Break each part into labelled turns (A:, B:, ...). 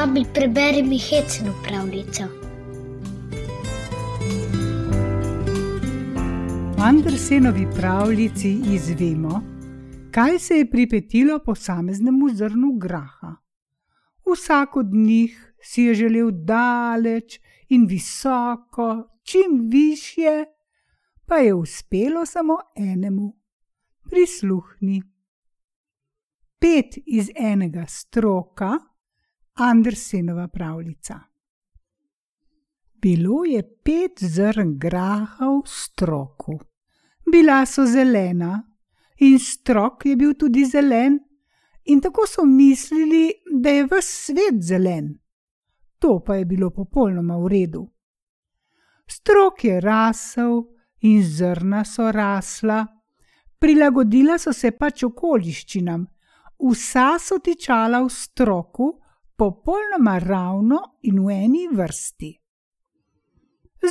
A: Babi, preberi mi hecno pravljico.
B: V Andersenovi pravljici izvemo, kaj se je pripetilo posameznemu zrnu graha. Vsak od njih si je želel daleč in visoko, čim više, pa je uspelo samo enemu: prisluhni. Pet iz enega stroka, Andersenova pravljica. Bilo je pet zrn graha v stroku. Bila so zelena, in strok je bil tudi zelen, in tako so mislili, da je ves svet zelen. To pa je bilo popolnoma v redu. Strok je rasel in zrna so rasla, prilagodila so se pač okoliščinam, vsa so tičala v stroku, popolnoma ravno in v eni vrsti.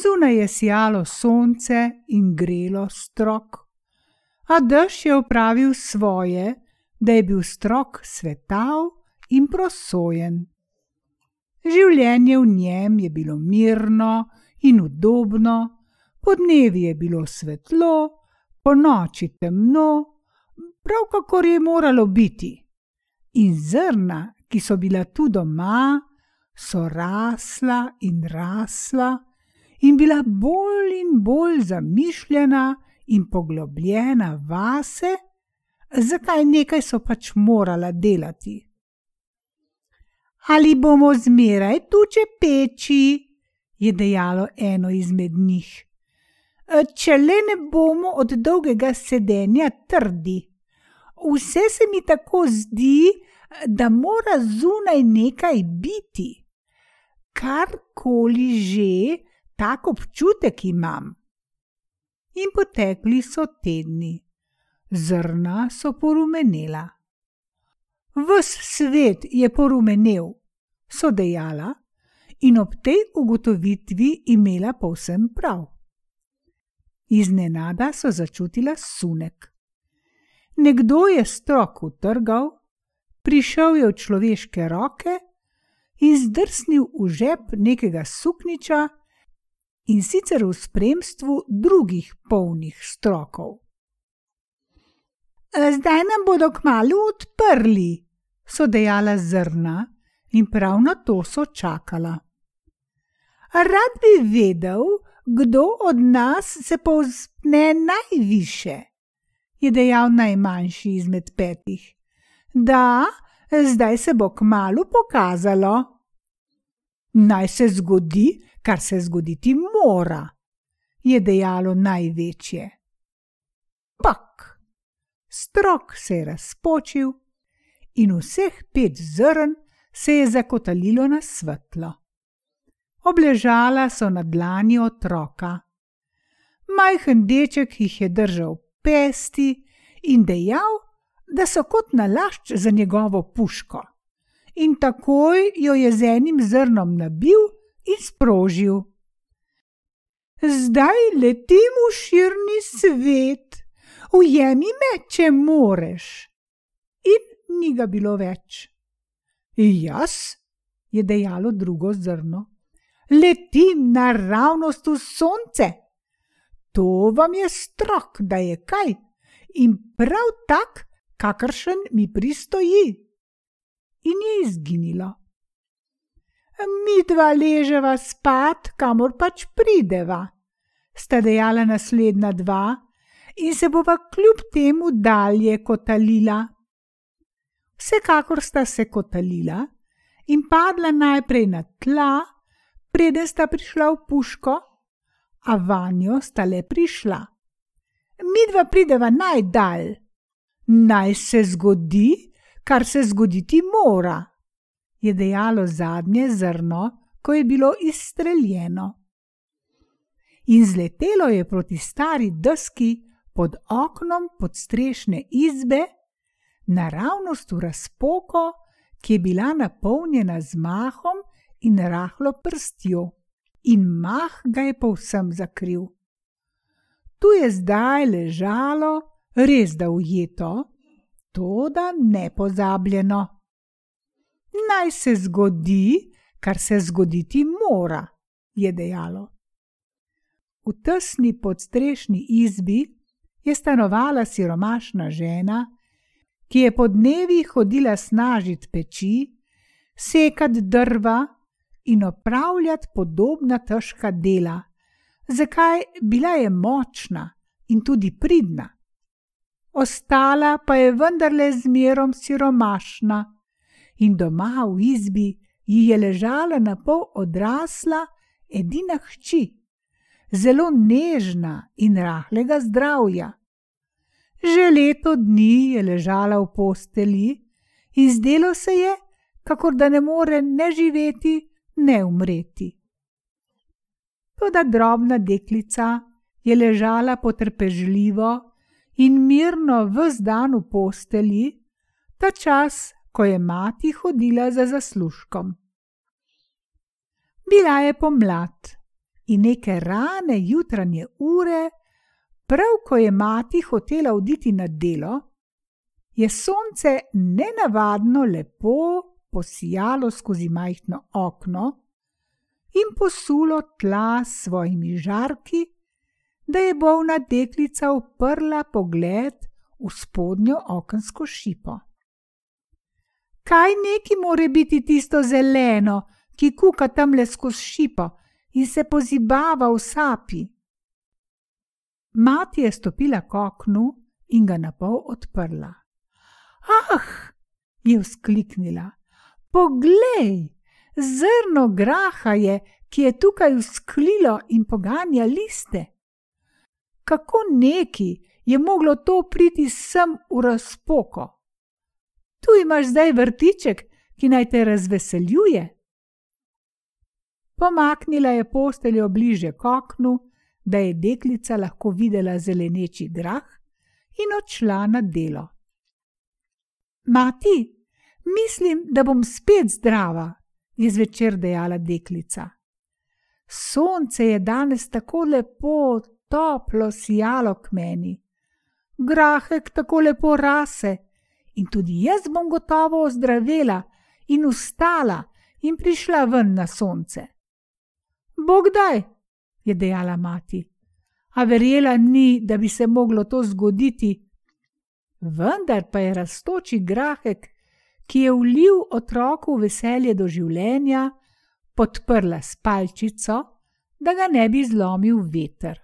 B: Zunaj je sijalo sonce in grelo strok, a dež je upravil svoje, da je bil strok svetav in prosojen. Življenje v njem je bilo mirno in udobno, podnevi je bilo svetlo, po noči temno, prav kakor je moralo biti. In zrna, ki so bila tu doma, so rasla in rasla in bila bolj in bolj zamišljena in poglobljena vase, zakaj nekaj so pač morala delati. Ali bomo zmeraj tuče peči, je dejalo eno izmed njih. Če le ne bomo od dolgega sedenja trdi. Vse se mi tako zdi, da mora zunaj nekaj biti. Karkoli že, tak občutek imam. In potekli so tedni, zrna so porumenela. Ves svet je porumenel, so dejala, in ob tej ugotovitvi imela povsem prav. Iznenada so začutila sunek. Nekdo je strok utrgal, prišel je v človeške roke in zdrsnil v žep nekega sukniča, in sicer v spremstvu drugih polnih strokov. Zdaj nam bodo kmalo odprli, so dejala zrna, in prav na to so čakala. Rad bi vedel, kdo od nas se povzpne najviše, je dejal najmanjši izmed petih. Da, zdaj se bo kmalo pokazalo. Naj se zgodi, kar se zgoditi mora, je dejalo največje. Pak, strok se je razpočil in vseh pet zrn se je zakotalilo na svetlo. Obležala so na dlani otroka. Majhen deček jih je držal pesti in dejal, da so kot nalašč za njegovo puško. In takoj jo je z enim zrnom nabil in sprožil. Zdaj letim v širni svet, ujemi me, če moreš. In ni ga bilo več. Jaz, je dejalo drugo zrno, letim naravnost v sonce. To vam je strok, da je kaj, in prav tak, kakršen mi pristoji. In je izginilo mi dva leževa spat, kamor pač prideva, sta dejala naslednja dva in se bova kljub temu dalje kotalila. Vsekakor sta se kotalila in padla najprej na tla, preden sta prišla v puško, a vanjo sta le prišla. Mi dva prideva najdalj, naj se zgodi, kar se zgoditi mora je dejalo zadnje zrno, ko je bilo izstreljeno. In zletelo je proti stari deski pod oknom podstrešne izbe, naravnost v razpoko, ki je bila napolnjena z mahom in rahlo prstjo, in mah ga je povsem zakril. Tu je zdaj ležalo, res da ujeto, to da nepozabljeno. Naj se zgodi, kar se zgoditi mora, je dejalo. V tesni podstrešni izbi je stanovala siromašna žena, ki je po dnevi hodila snažiti peči, sekati drva in opravljati podobna težka dela, zakaj bila je močna in tudi pridna. Ostala pa je vendarle zmerom siromašna in doma v izbi ji je ležala na pol odrasla edina hči, zelo nežna in rahlega zdravja. Že leto dni je ležala v posteli in zdelo se je, kakor da ne more ne živeti, ne umreti. Toda drobna deklica je ležala potrpežljivo in mirno vse dan v posteli, ta čas, ko je mati hodila za zaslužkom. Bila je pomlad in neke rane jutranje ure, prav ko je mati hotela oditi na delo, je sonce nenavadno lepo posijalo skozi majhno okno in posulo tla s svojimi žarki, da je bolna deklica uprla pogled v spodnjo okensko šipo. Kaj neki more biti tisto zeleno, ki kuka tam le skozi šipo in se pozibava v sapi? Mati je stopila k oknu in ga napol odprla. Ah, je vzkliknila, poglej, zrno graha je, ki je tukaj usklilo in poganja liste. Kako neki je moglo to priti sem v razpoko? Tu imaš zdaj vrtiček, ki naj te razveseljuje. Pomaknila je posteljo bliže k oknu, da je deklica lahko videla zeleneči grah in odšla na delo. Mati, mislim, da bom spet zdrava, je zvečer dejala deklica. Sonce je danes tako lepo, toplo sijalo k meni, grahek tako lepo rase in tudi jaz bom gotovo ozdravela in ustala in prišla ven na sonce. Bog daj, je dejala mati, a verjela ni, da bi se moglo to zgoditi. Vendar pa je raztoči grahek ki je vlil otroku veselje do življenja, podprla s palčico, da ga ne bi zlomil veter.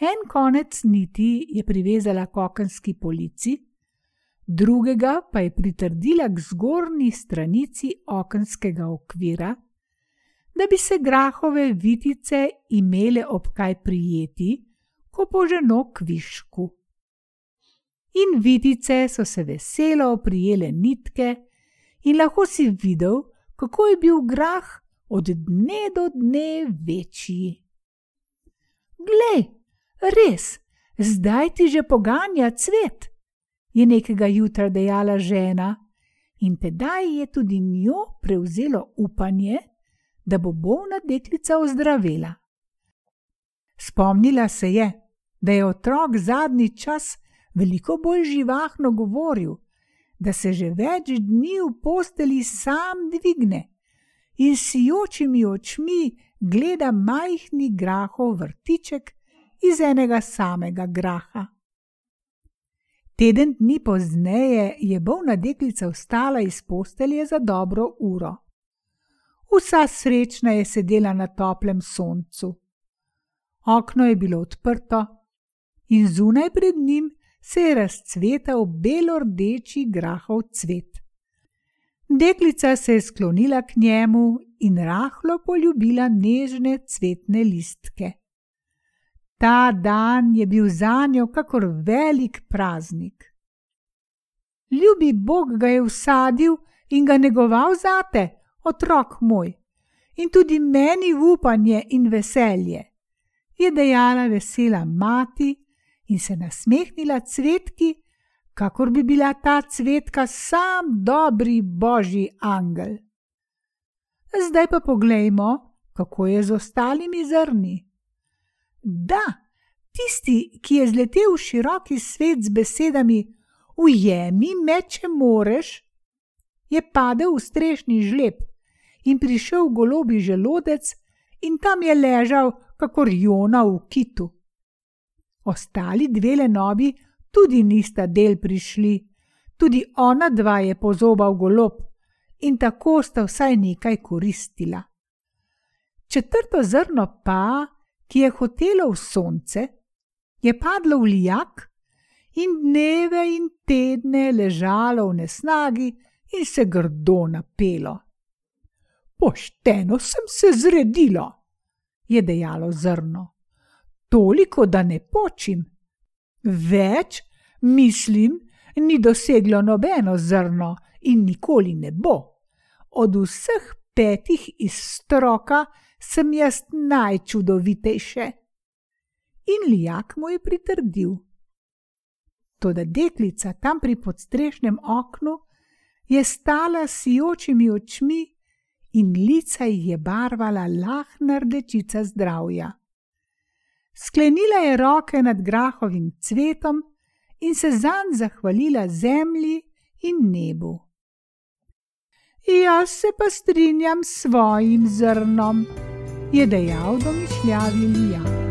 B: En konec niti je privezala k okenski polici, drugega pa je pritrdila k zgornji stranici okenskega okvira, da bi se grahove vitice imele ob kaj prijeti, ko poženo kvišku in vidice so se veselo oprijele nitke, in lahko si videl, kako je bil grah od dne do dne večji. Glej, res, zdaj ti že poganja cvet, je nekega jutra dejala žena, in tedaj je tudi njo prevzelo upanje, da bo bolna deklica ozdravela. Spomnila se je, da je otrok zadnji čas veliko bolj živahno govoril, da se že več dni v posteli sam dvigne in s jočimi očmi gleda majhni grahov vrtiček iz enega samega graha. Teden dni pozneje je bolna deklica vstala iz postelje za dobro uro. Vsa srečna je sedela na toplem soncu. Okno je bilo odprto in zunaj pred njim se je razcvetal belo-rdeči grahov cvet. Deklica se je sklonila k njemu in rahlo poljubila nežne cvetne listke. Ta dan je bil za njo kakor velik praznik. Ljubi Bog ga je usadil in ga negoval zate, otrok moj, in tudi meni upanje in veselje, je dejala vesela mati in se nasmehnila cvetki, kakor bi bila ta cvetka sam dobri božji angel. Zdaj pa poglejmo, kako je z ostalimi zrni. Da, tisti, ki je zletel v široki svet z besedami: Ujemi me, če moreš, je padel v strešni žleb in prišel golobi želodec, in tam je ležal, kakor Jona v kitu. Ostali dve lenobi tudi nista del prišli, tudi ona dva je pozobal golob in tako sta vsaj nekaj koristila. Četrto zrno pa, ki je hotelo v sonce, je padlo v lijak in dneve in tedne ležalo v nesnagi in se grdo napelo. Pošteno sem se zredila, je dejalo zrno. Toliko, da ne počim. Več, mislim, ni doseglo nobeno zrno in nikoli ne bo. Od vseh petih iz stroka sem jaz najčudovitejše. In lijak mu je pritrdil. Toda deklica tam pri podstrešnem oknu je stala s jočimi očmi in lica jih je barvala lahna rdečica zdravja. Sklenila je roke nad grahovim cvetom in se zanj zahvalila zemlji in nebu. Jaz se pa strinjam s svojim zrnom, je dejal domišljavi lijak.